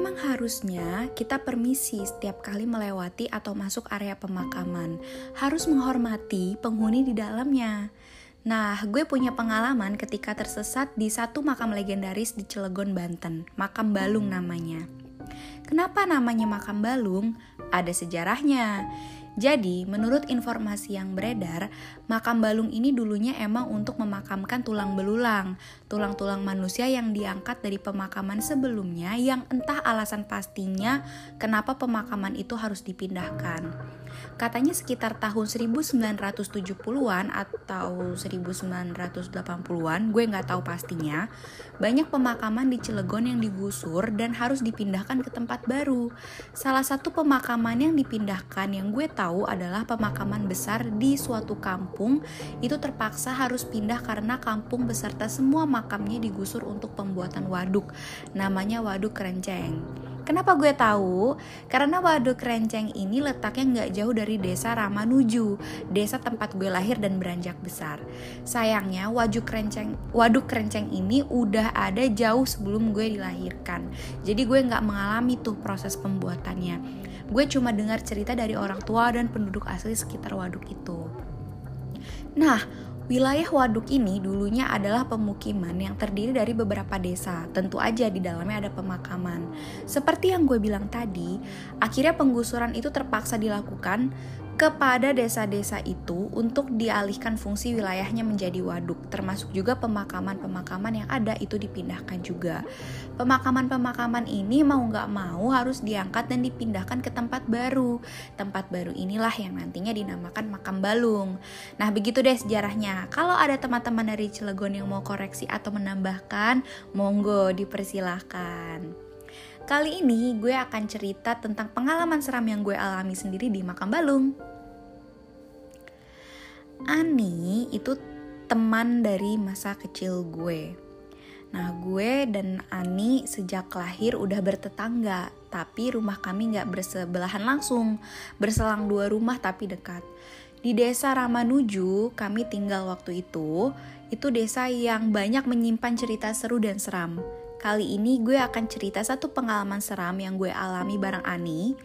Memang harusnya kita permisi setiap kali melewati atau masuk area pemakaman. Harus menghormati penghuni di dalamnya. Nah, gue punya pengalaman ketika tersesat di satu makam legendaris di Cilegon, Banten. Makam Balung namanya. Kenapa namanya makam Balung? Ada sejarahnya. Jadi, menurut informasi yang beredar, makam balung ini dulunya emang untuk memakamkan tulang belulang, tulang-tulang manusia yang diangkat dari pemakaman sebelumnya yang entah alasan pastinya kenapa pemakaman itu harus dipindahkan. Katanya sekitar tahun 1970-an atau 1980-an, gue nggak tahu pastinya, banyak pemakaman di Cilegon yang digusur dan harus dipindahkan ke tempat baru. Salah satu pemakaman yang dipindahkan yang gue tahu adalah pemakaman besar di suatu kampung itu terpaksa harus pindah karena kampung beserta semua makamnya digusur untuk pembuatan waduk. Namanya Waduk Kerenceng. Kenapa gue tahu? Karena Waduk Kerenceng ini letaknya nggak jauh dari desa Ramanuju, desa tempat gue lahir dan beranjak besar. Sayangnya Waduk Kerenceng, Waduk Kerenceng ini udah ada jauh sebelum gue dilahirkan. Jadi gue nggak mengalami tuh proses pembuatannya. Gue cuma dengar cerita dari orang tua dan penduduk asli sekitar waduk itu. Nah, Wilayah waduk ini dulunya adalah pemukiman yang terdiri dari beberapa desa. Tentu aja di dalamnya ada pemakaman. Seperti yang gue bilang tadi, akhirnya penggusuran itu terpaksa dilakukan kepada desa-desa itu untuk dialihkan fungsi wilayahnya menjadi waduk, termasuk juga pemakaman-pemakaman yang ada itu dipindahkan juga. Pemakaman-pemakaman ini mau nggak mau harus diangkat dan dipindahkan ke tempat baru. Tempat baru inilah yang nantinya dinamakan makam balung. Nah begitu deh sejarahnya. Kalau ada teman-teman dari Cilegon yang mau koreksi atau menambahkan, monggo dipersilahkan. Kali ini gue akan cerita tentang pengalaman seram yang gue alami sendiri di makam balung. Ani itu teman dari masa kecil gue. Nah, gue dan Ani sejak lahir udah bertetangga, tapi rumah kami nggak bersebelahan langsung, berselang dua rumah tapi dekat. Di desa Ramanuju, kami tinggal waktu itu, itu desa yang banyak menyimpan cerita seru dan seram. Kali ini gue akan cerita satu pengalaman seram yang gue alami bareng Ani.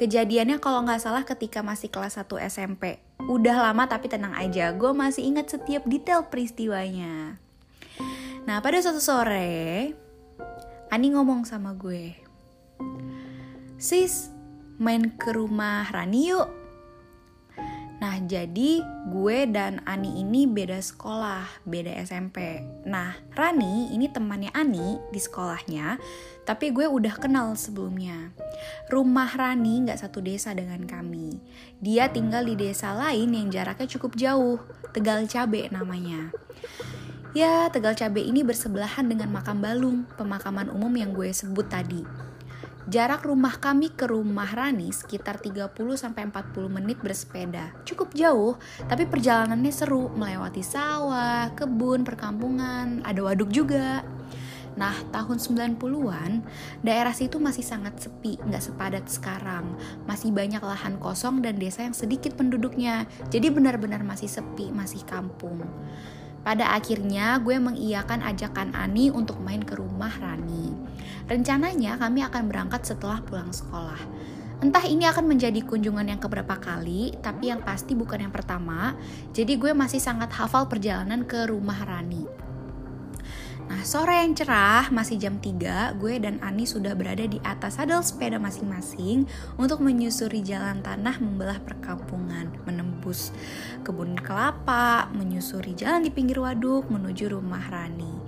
Kejadiannya kalau nggak salah ketika masih kelas 1 SMP. Udah lama tapi tenang aja, gue masih ingat setiap detail peristiwanya. Nah pada suatu sore, Ani ngomong sama gue. Sis, main ke rumah Rani yuk. Nah, jadi gue dan Ani ini beda sekolah, beda SMP. Nah, Rani ini temannya Ani di sekolahnya, tapi gue udah kenal sebelumnya. Rumah Rani nggak satu desa dengan kami. Dia tinggal di desa lain yang jaraknya cukup jauh, Tegal Cabe namanya. Ya, Tegal Cabe ini bersebelahan dengan makam Balung, pemakaman umum yang gue sebut tadi. Jarak rumah kami ke rumah Rani sekitar 30-40 menit bersepeda. Cukup jauh, tapi perjalanannya seru, melewati sawah, kebun, perkampungan, ada waduk juga. Nah, tahun 90-an, daerah situ masih sangat sepi, nggak sepadat sekarang. Masih banyak lahan kosong dan desa yang sedikit penduduknya. Jadi benar-benar masih sepi, masih kampung. Pada akhirnya gue mengiyakan ajakan Ani untuk main ke rumah Rani. Rencananya kami akan berangkat setelah pulang sekolah. Entah ini akan menjadi kunjungan yang keberapa kali, tapi yang pasti bukan yang pertama. Jadi gue masih sangat hafal perjalanan ke rumah Rani. Nah, sore yang cerah, masih jam 3, gue dan Ani sudah berada di atas sadel sepeda masing-masing untuk menyusuri jalan tanah membelah perkampungan, menembus kebun kelapa, menyusuri jalan di pinggir waduk menuju rumah Rani.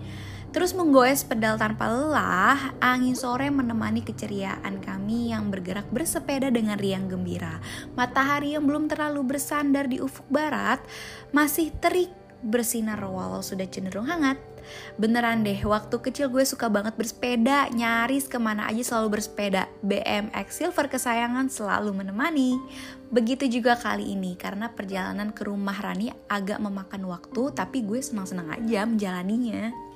Terus menggoes pedal tanpa lelah, angin sore menemani keceriaan kami yang bergerak bersepeda dengan riang gembira. Matahari yang belum terlalu bersandar di ufuk barat masih terik bersinar walau sudah cenderung hangat. Beneran deh, waktu kecil gue suka banget bersepeda, nyaris ke mana aja selalu bersepeda. BMX Silver kesayangan selalu menemani. Begitu juga kali ini, karena perjalanan ke rumah Rani agak memakan waktu, tapi gue senang-senang aja menjalaninya.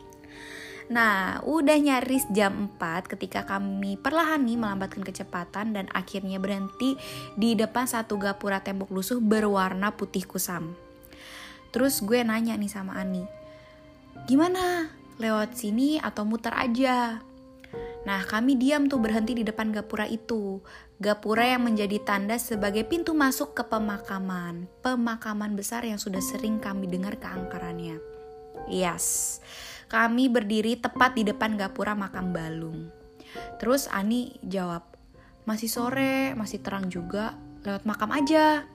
Nah, udah nyaris jam 4 ketika kami perlahan nih melambatkan kecepatan dan akhirnya berhenti di depan satu gapura tembok lusuh berwarna putih kusam. Terus gue nanya nih sama Ani, gimana? Lewat sini atau muter aja? Nah, kami diam tuh berhenti di depan gapura itu. Gapura yang menjadi tanda sebagai pintu masuk ke pemakaman. Pemakaman besar yang sudah sering kami dengar keangkarannya. Yes, kami berdiri tepat di depan gapura makam Balung. Terus Ani jawab, masih sore, masih terang juga, lewat makam aja.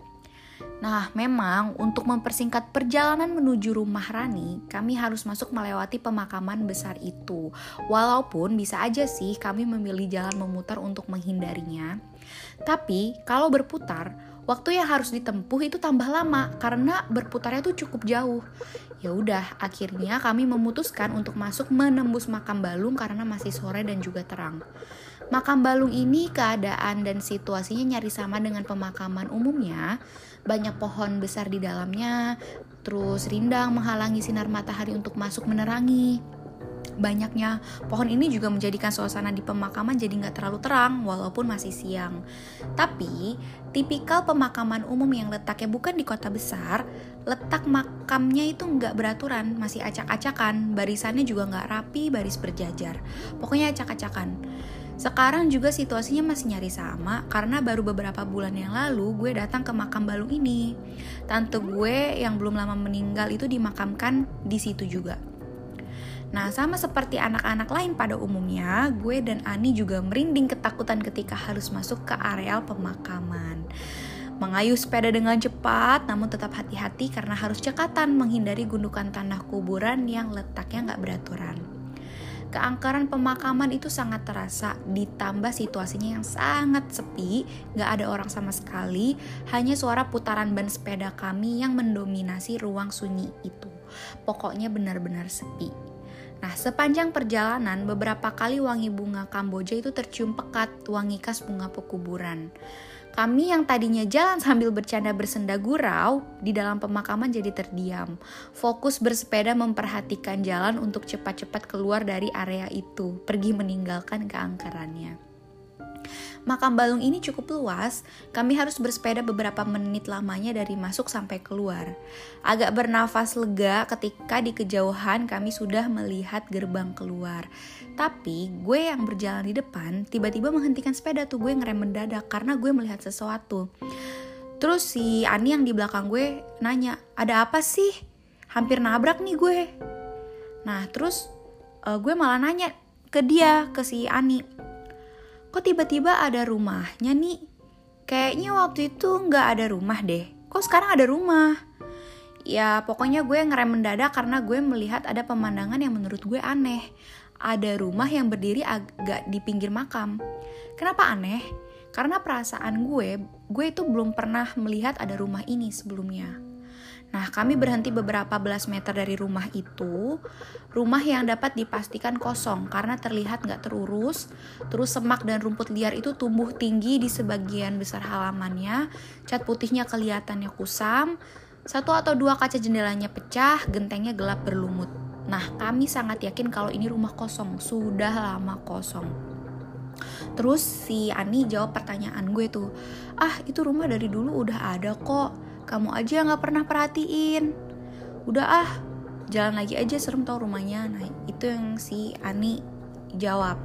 Nah, memang untuk mempersingkat perjalanan menuju rumah Rani, kami harus masuk melewati pemakaman besar itu. Walaupun bisa aja sih kami memilih jalan memutar untuk menghindarinya. Tapi kalau berputar, waktu yang harus ditempuh itu tambah lama karena berputarnya tuh cukup jauh. Ya udah, akhirnya kami memutuskan untuk masuk menembus makam Balung karena masih sore dan juga terang. Makam Balung ini keadaan dan situasinya nyari sama dengan pemakaman umumnya. Banyak pohon besar di dalamnya, terus rindang menghalangi sinar matahari untuk masuk menerangi. Banyaknya pohon ini juga menjadikan suasana di pemakaman jadi nggak terlalu terang walaupun masih siang. Tapi tipikal pemakaman umum yang letaknya bukan di kota besar, letak makamnya itu nggak beraturan, masih acak-acakan, barisannya juga nggak rapi, baris berjajar. Pokoknya acak-acakan. Sekarang juga situasinya masih nyari sama karena baru beberapa bulan yang lalu gue datang ke makam Balung ini. Tante gue yang belum lama meninggal itu dimakamkan di situ juga. Nah, sama seperti anak-anak lain pada umumnya, gue dan Ani juga merinding ketakutan ketika harus masuk ke areal pemakaman. Mengayuh sepeda dengan cepat, namun tetap hati-hati karena harus cekatan menghindari gundukan tanah kuburan yang letaknya nggak beraturan. Keangkaran pemakaman itu sangat terasa ditambah situasinya yang sangat sepi gak ada orang sama sekali hanya suara putaran ban sepeda kami yang mendominasi ruang sunyi itu. Pokoknya benar-benar sepi Nah, sepanjang perjalanan, beberapa kali wangi bunga Kamboja itu tercium pekat, wangi khas bunga pekuburan. Kami yang tadinya jalan sambil bercanda bersenda gurau, di dalam pemakaman jadi terdiam. Fokus bersepeda memperhatikan jalan untuk cepat-cepat keluar dari area itu, pergi meninggalkan keangkerannya. Makam Balung ini cukup luas, kami harus bersepeda beberapa menit lamanya dari masuk sampai keluar. Agak bernafas lega ketika di kejauhan kami sudah melihat gerbang keluar. Tapi gue yang berjalan di depan tiba-tiba menghentikan sepeda tuh gue ngerem mendadak karena gue melihat sesuatu. Terus si Ani yang di belakang gue nanya, ada apa sih? Hampir nabrak nih gue. Nah terus uh, gue malah nanya ke dia, ke si Ani kok tiba-tiba ada rumahnya nih? Kayaknya waktu itu nggak ada rumah deh. Kok sekarang ada rumah? Ya pokoknya gue ngerem mendadak karena gue melihat ada pemandangan yang menurut gue aneh. Ada rumah yang berdiri agak di pinggir makam. Kenapa aneh? Karena perasaan gue, gue itu belum pernah melihat ada rumah ini sebelumnya. Nah, kami berhenti beberapa belas meter dari rumah itu, rumah yang dapat dipastikan kosong karena terlihat nggak terurus, terus semak dan rumput liar itu tumbuh tinggi di sebagian besar halamannya, cat putihnya kelihatannya kusam, satu atau dua kaca jendelanya pecah, gentengnya gelap berlumut. Nah, kami sangat yakin kalau ini rumah kosong, sudah lama kosong. Terus si Ani jawab pertanyaan gue tuh, ah itu rumah dari dulu udah ada kok kamu aja nggak pernah perhatiin. Udah ah jalan lagi aja serem tau rumahnya. Nah itu yang si Ani jawab.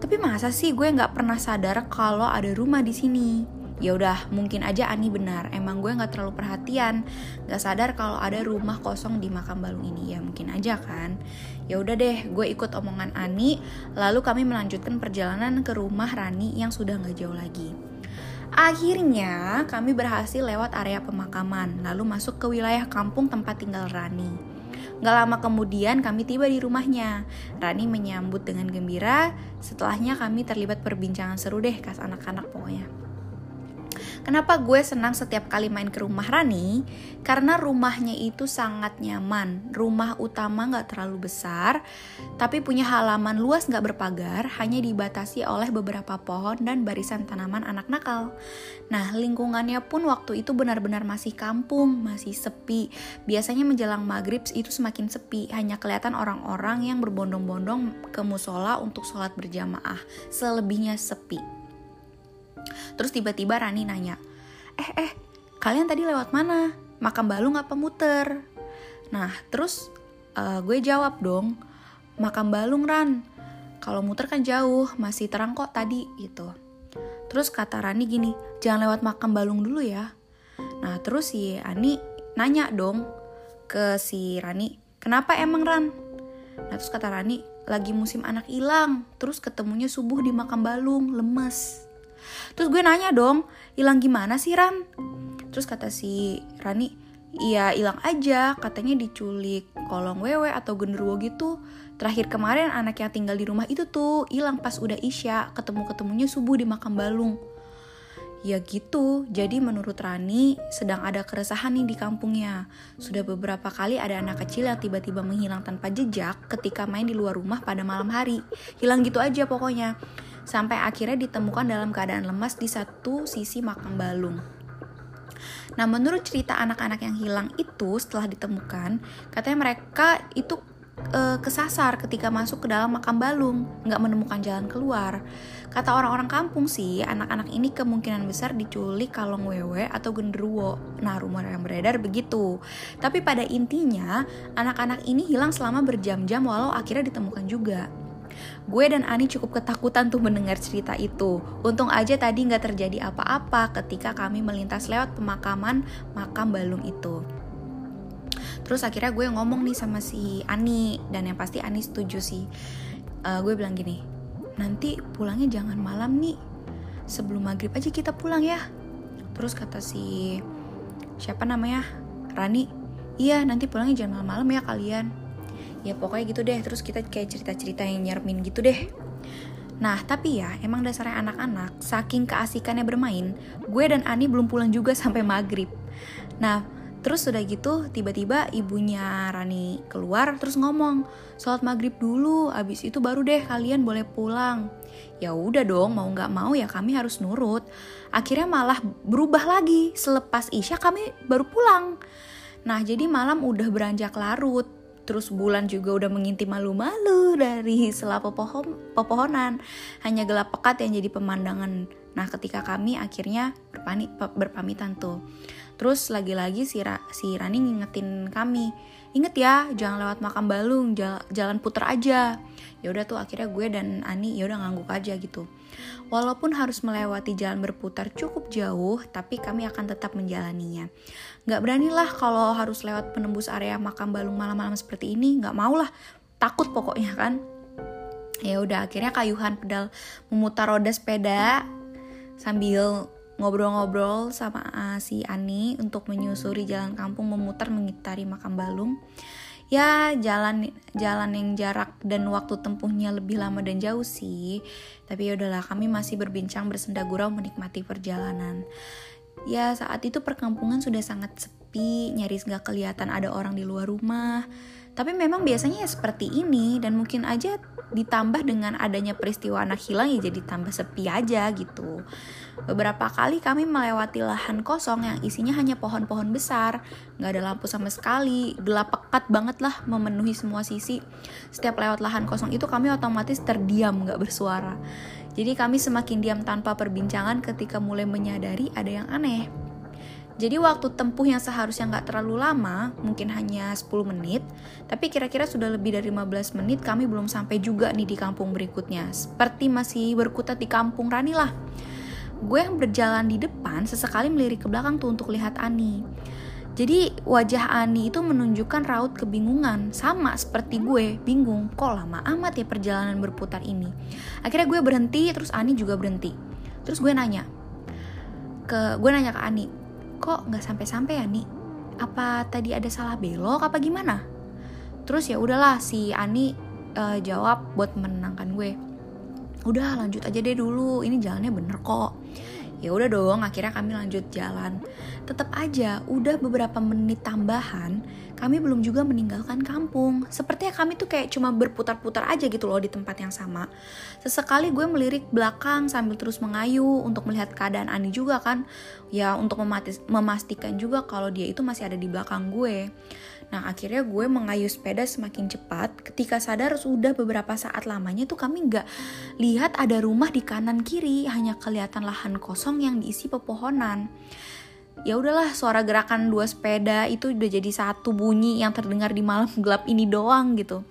Tapi masa sih gue nggak pernah sadar kalau ada rumah di sini? Ya udah mungkin aja Ani benar. Emang gue nggak terlalu perhatian. Nggak sadar kalau ada rumah kosong di makam balung ini. Ya mungkin aja kan. Ya udah deh gue ikut omongan Ani. Lalu kami melanjutkan perjalanan ke rumah Rani yang sudah nggak jauh lagi Akhirnya kami berhasil lewat area pemakaman, lalu masuk ke wilayah kampung tempat tinggal Rani. Gak lama kemudian kami tiba di rumahnya. Rani menyambut dengan gembira, setelahnya kami terlibat perbincangan seru deh kas anak-anak pokoknya. Kenapa gue senang setiap kali main ke rumah Rani? Karena rumahnya itu sangat nyaman. Rumah utama gak terlalu besar, tapi punya halaman luas gak berpagar, hanya dibatasi oleh beberapa pohon dan barisan tanaman anak nakal. Nah, lingkungannya pun waktu itu benar-benar masih kampung, masih sepi. Biasanya menjelang maghrib itu semakin sepi, hanya kelihatan orang-orang yang berbondong-bondong ke musola untuk sholat berjamaah. Selebihnya sepi. Terus tiba-tiba Rani nanya, eh eh kalian tadi lewat mana? Makam balung apa muter? Nah terus uh, gue jawab dong, makam balung Ran. kalau muter kan jauh masih terang kok tadi gitu terus kata Rani gini jangan lewat makam balung dulu ya nah terus si Ani nanya dong ke si Rani kenapa emang Ran nah terus kata Rani lagi musim anak hilang terus ketemunya subuh di makam balung lemes terus gue nanya dong hilang gimana sih Ran terus kata si Rani Iya hilang aja, katanya diculik kolong wewe atau genderuwo gitu. Terakhir kemarin anak yang tinggal di rumah itu tuh hilang pas udah isya, ketemu-ketemunya subuh di makam balung. Ya gitu, jadi menurut Rani sedang ada keresahan nih di kampungnya. Sudah beberapa kali ada anak kecil yang tiba-tiba menghilang tanpa jejak ketika main di luar rumah pada malam hari. Hilang gitu aja pokoknya. Sampai akhirnya ditemukan dalam keadaan lemas di satu sisi makam balung. Nah, menurut cerita anak-anak yang hilang itu setelah ditemukan, katanya mereka itu e, kesasar ketika masuk ke dalam makam balung, nggak menemukan jalan keluar. Kata orang-orang kampung sih, anak-anak ini kemungkinan besar diculik kalong wewe atau genderuwo. Nah, rumor yang beredar begitu. Tapi pada intinya, anak-anak ini hilang selama berjam-jam walau akhirnya ditemukan juga. Gue dan Ani cukup ketakutan tuh mendengar cerita itu. Untung aja tadi nggak terjadi apa-apa ketika kami melintas lewat pemakaman makam balung itu. Terus akhirnya gue ngomong nih sama si Ani dan yang pasti Ani setuju sih. Uh, gue bilang gini, nanti pulangnya jangan malam nih. Sebelum maghrib aja kita pulang ya. Terus kata si siapa namanya Rani, iya nanti pulangnya jangan malam-malam ya kalian ya pokoknya gitu deh terus kita kayak cerita-cerita yang nyermin gitu deh Nah, tapi ya, emang dasarnya anak-anak, saking keasikannya bermain, gue dan Ani belum pulang juga sampai maghrib. Nah, terus udah gitu, tiba-tiba ibunya Rani keluar, terus ngomong, sholat maghrib dulu, abis itu baru deh kalian boleh pulang. Ya udah dong, mau nggak mau ya kami harus nurut. Akhirnya malah berubah lagi, selepas isya kami baru pulang. Nah, jadi malam udah beranjak larut, Terus bulan juga udah mengintip malu-malu dari sela pepohon, pepohonan. Hanya gelap pekat yang jadi pemandangan. Nah ketika kami akhirnya berpani, berpamitan tuh. Terus lagi-lagi si, Ra, si Rani ngingetin kami. Ingat ya, jangan lewat makam balung, jalan puter aja. Ya udah tuh akhirnya gue dan Ani ya udah ngangguk aja gitu. Walaupun harus melewati jalan berputar cukup jauh, tapi kami akan tetap menjalaninya. Gak beranilah kalau harus lewat penembus area makam balung malam-malam seperti ini, gak mau lah. Takut pokoknya kan. Ya udah akhirnya kayuhan pedal memutar roda sepeda sambil ngobrol-ngobrol sama uh, si Ani untuk menyusuri jalan kampung memutar mengitari makam balung ya jalan jalan yang jarak dan waktu tempuhnya lebih lama dan jauh sih. Tapi ya udahlah kami masih berbincang bersenda gurau menikmati perjalanan. Ya saat itu perkampungan sudah sangat sepi nyaris gak kelihatan ada orang di luar rumah. Tapi memang biasanya ya seperti ini dan mungkin aja ditambah dengan adanya peristiwa anak hilang ya jadi tambah sepi aja gitu. Beberapa kali kami melewati lahan kosong yang isinya hanya pohon-pohon besar, nggak ada lampu sama sekali, gelap pekat banget lah memenuhi semua sisi. Setiap lewat lahan kosong itu kami otomatis terdiam nggak bersuara. Jadi kami semakin diam tanpa perbincangan ketika mulai menyadari ada yang aneh. Jadi waktu tempuh yang seharusnya nggak terlalu lama, mungkin hanya 10 menit, tapi kira-kira sudah lebih dari 15 menit kami belum sampai juga nih di kampung berikutnya. Seperti masih berkutat di kampung Rani lah. Gue yang berjalan di depan sesekali melirik ke belakang tuh untuk lihat Ani. Jadi wajah Ani itu menunjukkan raut kebingungan, sama seperti gue, bingung, kok lama amat ya perjalanan berputar ini. Akhirnya gue berhenti, terus Ani juga berhenti. Terus gue nanya, ke gue nanya ke Ani, kok nggak sampai-sampai ya nih apa tadi ada salah belok apa gimana terus ya udahlah si Ani uh, jawab buat menenangkan gue udah lanjut aja deh dulu. Ini jalannya bener kok. Ya udah dong akhirnya kami lanjut jalan. Tetap aja udah beberapa menit tambahan kami belum juga meninggalkan kampung. Sepertinya kami tuh kayak cuma berputar-putar aja gitu loh di tempat yang sama. Sesekali gue melirik belakang sambil terus mengayu untuk melihat keadaan Ani juga kan. Ya untuk memastikan juga kalau dia itu masih ada di belakang gue Nah akhirnya gue mengayuh sepeda semakin cepat ketika sadar sudah beberapa saat lamanya tuh kami nggak lihat ada rumah di kanan kiri hanya kelihatan lahan kosong yang diisi pepohonan. Ya udahlah suara gerakan dua sepeda itu udah jadi satu bunyi yang terdengar di malam gelap ini doang gitu.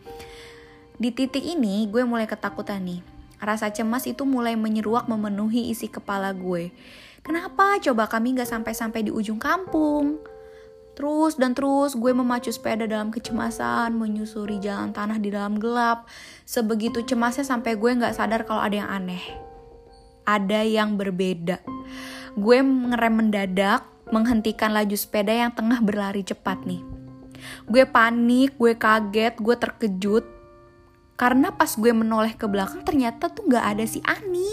Di titik ini gue mulai ketakutan nih. Rasa cemas itu mulai menyeruak memenuhi isi kepala gue. Kenapa coba kami gak sampai-sampai di ujung kampung? Terus dan terus gue memacu sepeda dalam kecemasan, menyusuri jalan tanah di dalam gelap. Sebegitu cemasnya sampai gue gak sadar kalau ada yang aneh. Ada yang berbeda. Gue ngerem mendadak, menghentikan laju sepeda yang tengah berlari cepat nih. Gue panik, gue kaget, gue terkejut. Karena pas gue menoleh ke belakang ternyata tuh gak ada si Ani.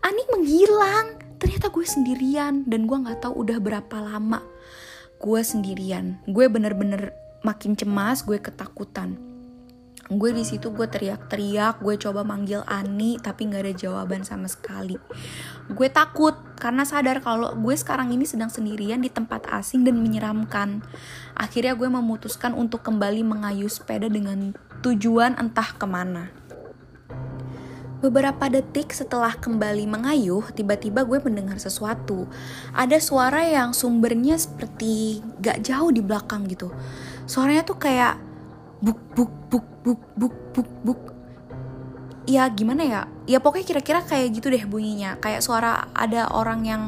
Ani menghilang. Ternyata gue sendirian dan gue gak tahu udah berapa lama gue sendirian. Gue bener-bener makin cemas gue ketakutan. Gue di situ gue teriak-teriak gue coba manggil Ani tapi nggak ada jawaban sama sekali. Gue takut karena sadar kalau gue sekarang ini sedang sendirian di tempat asing dan menyeramkan. Akhirnya gue memutuskan untuk kembali mengayuh sepeda dengan tujuan entah ke mana Beberapa detik setelah kembali mengayuh, tiba-tiba gue mendengar sesuatu. Ada suara yang sumbernya seperti gak jauh di belakang gitu. Suaranya tuh kayak buk buk buk buk buk buk buk. Ya gimana ya? Ya pokoknya kira-kira kayak gitu deh bunyinya. Kayak suara ada orang yang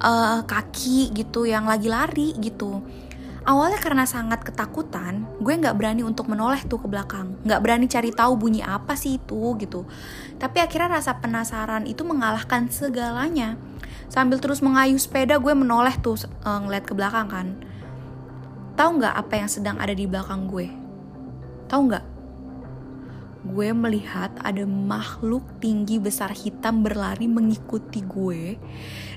uh, kaki gitu yang lagi lari gitu. Awalnya karena sangat ketakutan, gue nggak berani untuk menoleh tuh ke belakang, nggak berani cari tahu bunyi apa sih itu gitu. Tapi akhirnya rasa penasaran itu mengalahkan segalanya. Sambil terus mengayuh sepeda, gue menoleh tuh uh, ngeliat ke belakang kan. Tahu nggak apa yang sedang ada di belakang gue? Tahu nggak? Gue melihat ada makhluk tinggi besar hitam berlari mengikuti gue.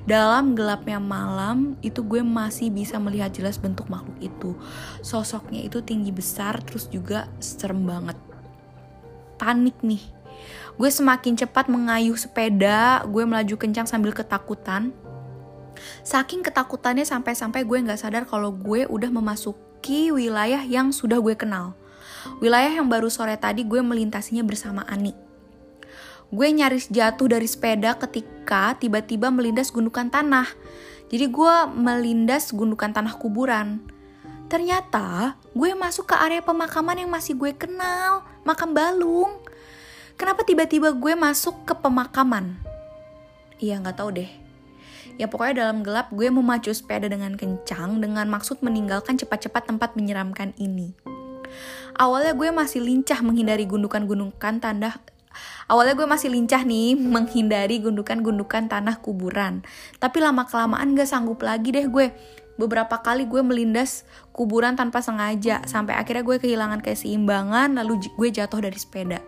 Dalam gelapnya malam, itu gue masih bisa melihat jelas bentuk makhluk itu. Sosoknya itu tinggi besar, terus juga serem banget. Panik nih. Gue semakin cepat mengayuh sepeda, gue melaju kencang sambil ketakutan. Saking ketakutannya sampai-sampai gue gak sadar kalau gue udah memasuki wilayah yang sudah gue kenal Wilayah yang baru sore tadi gue melintasinya bersama Ani. Gue nyaris jatuh dari sepeda ketika tiba-tiba melindas gundukan tanah. Jadi gue melindas gundukan tanah kuburan. Ternyata gue masuk ke area pemakaman yang masih gue kenal, makam Balung. Kenapa tiba-tiba gue masuk ke pemakaman? Iya nggak tahu deh. Ya pokoknya dalam gelap gue memacu sepeda dengan kencang dengan maksud meninggalkan cepat-cepat tempat menyeramkan ini. Awalnya gue masih lincah menghindari gundukan-gundukan tanah Awalnya gue masih lincah nih menghindari gundukan-gundukan tanah kuburan. Tapi lama-kelamaan gak sanggup lagi deh gue. Beberapa kali gue melindas kuburan tanpa sengaja. Sampai akhirnya gue kehilangan keseimbangan lalu gue jatuh dari sepeda.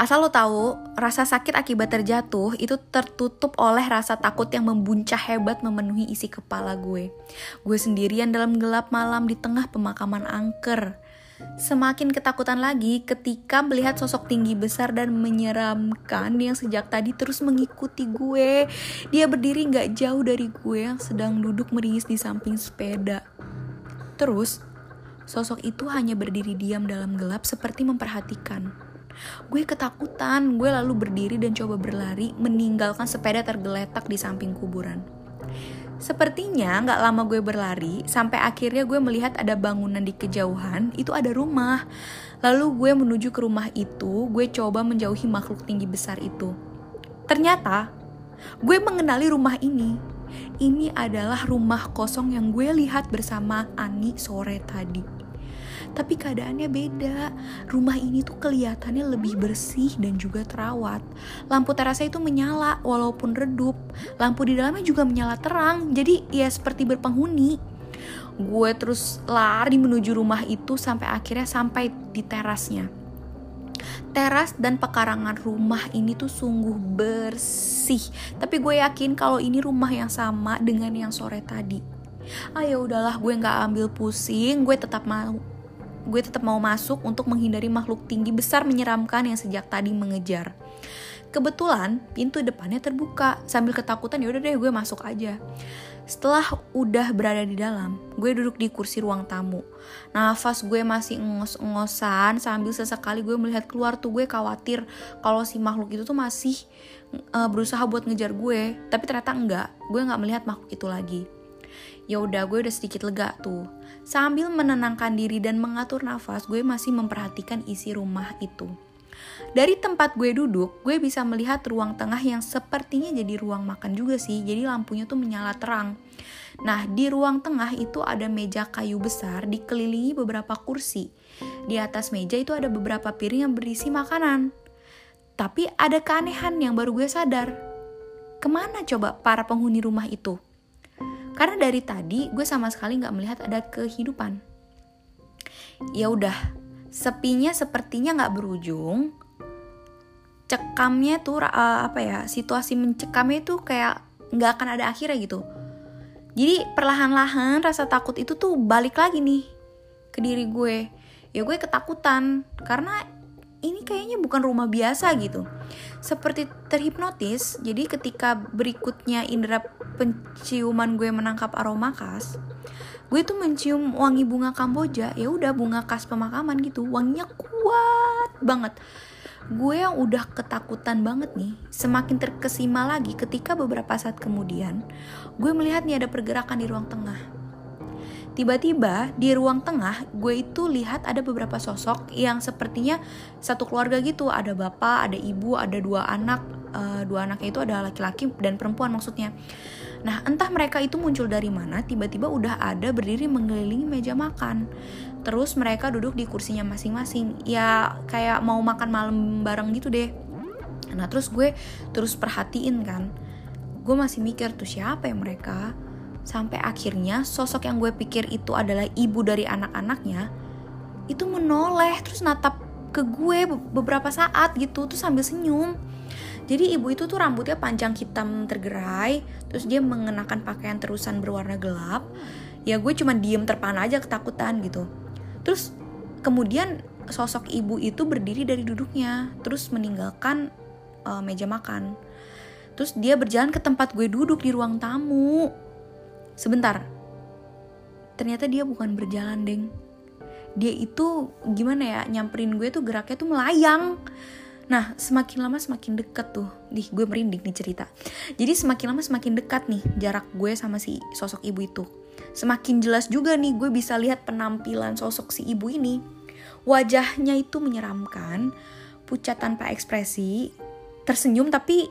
Asal lo tahu, rasa sakit akibat terjatuh itu tertutup oleh rasa takut yang membuncah hebat memenuhi isi kepala gue. Gue sendirian dalam gelap malam di tengah pemakaman angker. Semakin ketakutan lagi ketika melihat sosok tinggi besar dan menyeramkan yang sejak tadi terus mengikuti gue. Dia berdiri gak jauh dari gue yang sedang duduk meringis di samping sepeda. Terus, sosok itu hanya berdiri diam dalam gelap seperti memperhatikan. Gue ketakutan, gue lalu berdiri dan coba berlari meninggalkan sepeda tergeletak di samping kuburan. Sepertinya nggak lama gue berlari, sampai akhirnya gue melihat ada bangunan di kejauhan, itu ada rumah. Lalu gue menuju ke rumah itu, gue coba menjauhi makhluk tinggi besar itu. Ternyata, gue mengenali rumah ini. Ini adalah rumah kosong yang gue lihat bersama Ani sore tadi tapi keadaannya beda. Rumah ini tuh kelihatannya lebih bersih dan juga terawat. Lampu terasa itu menyala walaupun redup. Lampu di dalamnya juga menyala terang, jadi ya seperti berpenghuni. Gue terus lari menuju rumah itu sampai akhirnya sampai di terasnya. Teras dan pekarangan rumah ini tuh sungguh bersih. Tapi gue yakin kalau ini rumah yang sama dengan yang sore tadi. Ah ya udahlah, gue nggak ambil pusing, gue tetap mau gue tetap mau masuk untuk menghindari makhluk tinggi besar menyeramkan yang sejak tadi mengejar. Kebetulan pintu depannya terbuka. Sambil ketakutan ya udah deh gue masuk aja. Setelah udah berada di dalam, gue duduk di kursi ruang tamu. Nafas gue masih ngos-ngosan sambil sesekali gue melihat keluar tuh gue khawatir kalau si makhluk itu tuh masih uh, berusaha buat ngejar gue. Tapi ternyata enggak, gue nggak melihat makhluk itu lagi. Ya udah gue udah sedikit lega tuh. Sambil menenangkan diri dan mengatur nafas, gue masih memperhatikan isi rumah itu. Dari tempat gue duduk, gue bisa melihat ruang tengah yang sepertinya jadi ruang makan juga sih. Jadi lampunya tuh menyala terang. Nah, di ruang tengah itu ada meja kayu besar dikelilingi beberapa kursi. Di atas meja itu ada beberapa piring yang berisi makanan. Tapi ada keanehan yang baru gue sadar. Ke mana coba para penghuni rumah itu? Karena dari tadi gue sama sekali nggak melihat ada kehidupan. Ya udah, sepinya sepertinya nggak berujung. Cekamnya tuh uh, apa ya? Situasi mencekamnya tuh kayak nggak akan ada akhirnya gitu jadi perlahan-lahan rasa takut itu tuh balik lagi nih ke diri gue. Ya gue ketakutan karena ini kayaknya bukan rumah biasa gitu. Seperti terhipnotis, jadi ketika berikutnya indera penciuman gue menangkap aroma khas, gue tuh mencium wangi bunga kamboja, ya udah bunga khas pemakaman gitu, wanginya kuat banget. Gue yang udah ketakutan banget nih semakin terkesima lagi ketika beberapa saat kemudian gue melihat nih ada pergerakan di ruang tengah. Tiba-tiba di ruang tengah gue itu lihat ada beberapa sosok yang sepertinya satu keluarga gitu. Ada bapak, ada ibu, ada dua anak, uh, dua anaknya itu ada laki-laki dan perempuan maksudnya. Nah entah mereka itu muncul dari mana tiba-tiba udah ada berdiri mengelilingi meja makan. Terus mereka duduk di kursinya masing-masing. Ya kayak mau makan malam bareng gitu deh. Nah terus gue terus perhatiin kan. Gue masih mikir tuh siapa ya mereka sampai akhirnya sosok yang gue pikir itu adalah ibu dari anak-anaknya itu menoleh terus natap ke gue beberapa saat gitu tuh sambil senyum. Jadi ibu itu tuh rambutnya panjang hitam tergerai terus dia mengenakan pakaian terusan berwarna gelap. Ya gue cuma diem terpana aja ketakutan gitu. Terus kemudian sosok ibu itu berdiri dari duduknya terus meninggalkan uh, meja makan. Terus dia berjalan ke tempat gue duduk di ruang tamu sebentar ternyata dia bukan berjalan deng dia itu gimana ya nyamperin gue tuh geraknya tuh melayang Nah, semakin lama semakin deket tuh. Nih, gue merinding nih cerita. Jadi semakin lama semakin dekat nih jarak gue sama si sosok ibu itu semakin jelas juga nih gue bisa lihat penampilan sosok si ibu ini. Wajahnya itu menyeramkan, pucat tanpa ekspresi, tersenyum tapi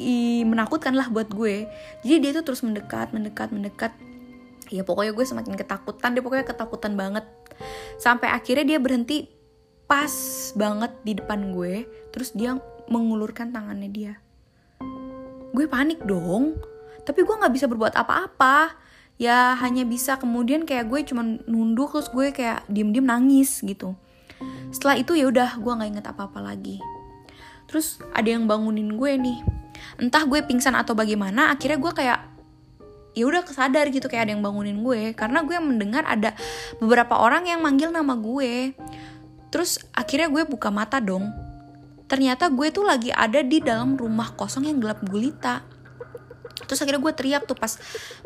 i, menakutkan lah buat gue. Jadi dia tuh terus mendekat, mendekat, mendekat. Ya pokoknya gue semakin ketakutan, dia pokoknya ketakutan banget. Sampai akhirnya dia berhenti pas banget di depan gue, terus dia mengulurkan tangannya dia. Gue panik dong, tapi gue gak bisa berbuat apa-apa ya hanya bisa kemudian kayak gue cuman nunduk terus gue kayak diem-diem nangis gitu setelah itu ya udah gue nggak inget apa-apa lagi terus ada yang bangunin gue nih entah gue pingsan atau bagaimana akhirnya gue kayak ya udah kesadar gitu kayak ada yang bangunin gue. Karena gue mendengar ada beberapa orang yang manggil nama gue. Terus akhirnya gue buka mata dong. Ternyata gue tuh lagi ada di dalam rumah kosong yang gelap gulita. Terus akhirnya gue teriak tuh pas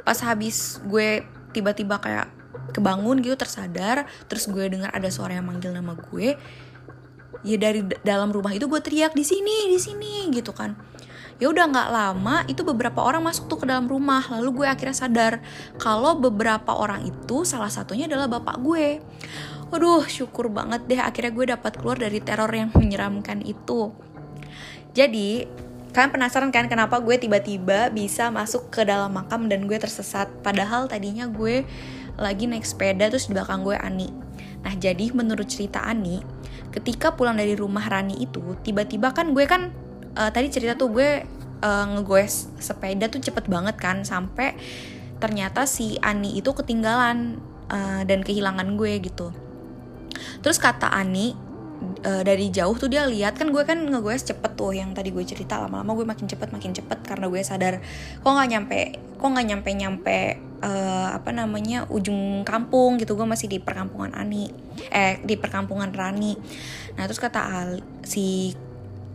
pas habis gue tiba-tiba kayak kebangun gitu tersadar. Terus gue dengar ada suara yang manggil nama gue. Ya dari dalam rumah itu gue teriak di sini di sini gitu kan ya udah nggak lama itu beberapa orang masuk tuh ke dalam rumah lalu gue akhirnya sadar kalau beberapa orang itu salah satunya adalah bapak gue Waduh, syukur banget deh akhirnya gue dapat keluar dari teror yang menyeramkan itu. Jadi, Kalian penasaran kan kenapa gue tiba-tiba bisa masuk ke dalam makam dan gue tersesat? Padahal tadinya gue lagi naik sepeda terus di belakang gue Ani. Nah jadi menurut cerita Ani, ketika pulang dari rumah Rani itu, tiba-tiba kan gue kan uh, tadi cerita tuh gue uh, ngegoes sepeda tuh cepet banget kan sampai ternyata si Ani itu ketinggalan uh, dan kehilangan gue gitu. Terus kata Ani, dari jauh tuh dia lihat kan gue kan ngegoes cepet tuh yang tadi gue cerita lama-lama gue makin cepet makin cepet karena gue sadar kok nggak nyampe kok nggak nyampe nyampe uh, apa namanya ujung kampung gitu gue masih di perkampungan Ani eh di perkampungan Rani nah terus kata Al, si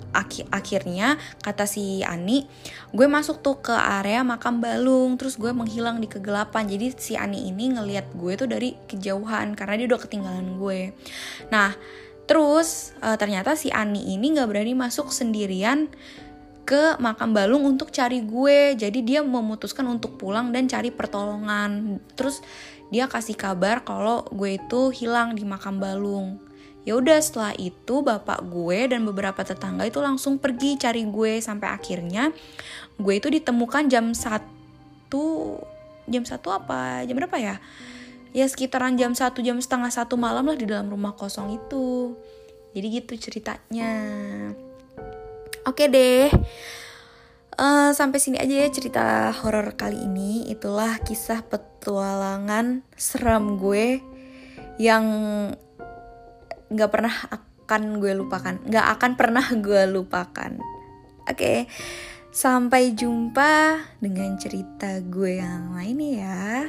Aki, akhirnya kata si Ani gue masuk tuh ke area makam balung terus gue menghilang di kegelapan. Jadi si Ani ini ngelihat gue tuh dari kejauhan karena dia udah ketinggalan gue. Nah Terus uh, ternyata si Ani ini nggak berani masuk sendirian ke makam balung untuk cari gue. Jadi dia memutuskan untuk pulang dan cari pertolongan. Terus dia kasih kabar kalau gue itu hilang di makam balung ya udah setelah itu bapak gue dan beberapa tetangga itu langsung pergi cari gue sampai akhirnya gue itu ditemukan jam satu jam satu apa? Jam berapa ya? Ya sekitaran jam satu jam setengah satu malam lah di dalam rumah kosong itu. Jadi gitu ceritanya. Oke deh. Uh, sampai sini aja ya cerita horor kali ini. Itulah kisah petualangan seram gue yang nggak pernah akan gue lupakan, nggak akan pernah gue lupakan. Oke, okay. sampai jumpa dengan cerita gue yang lain ya.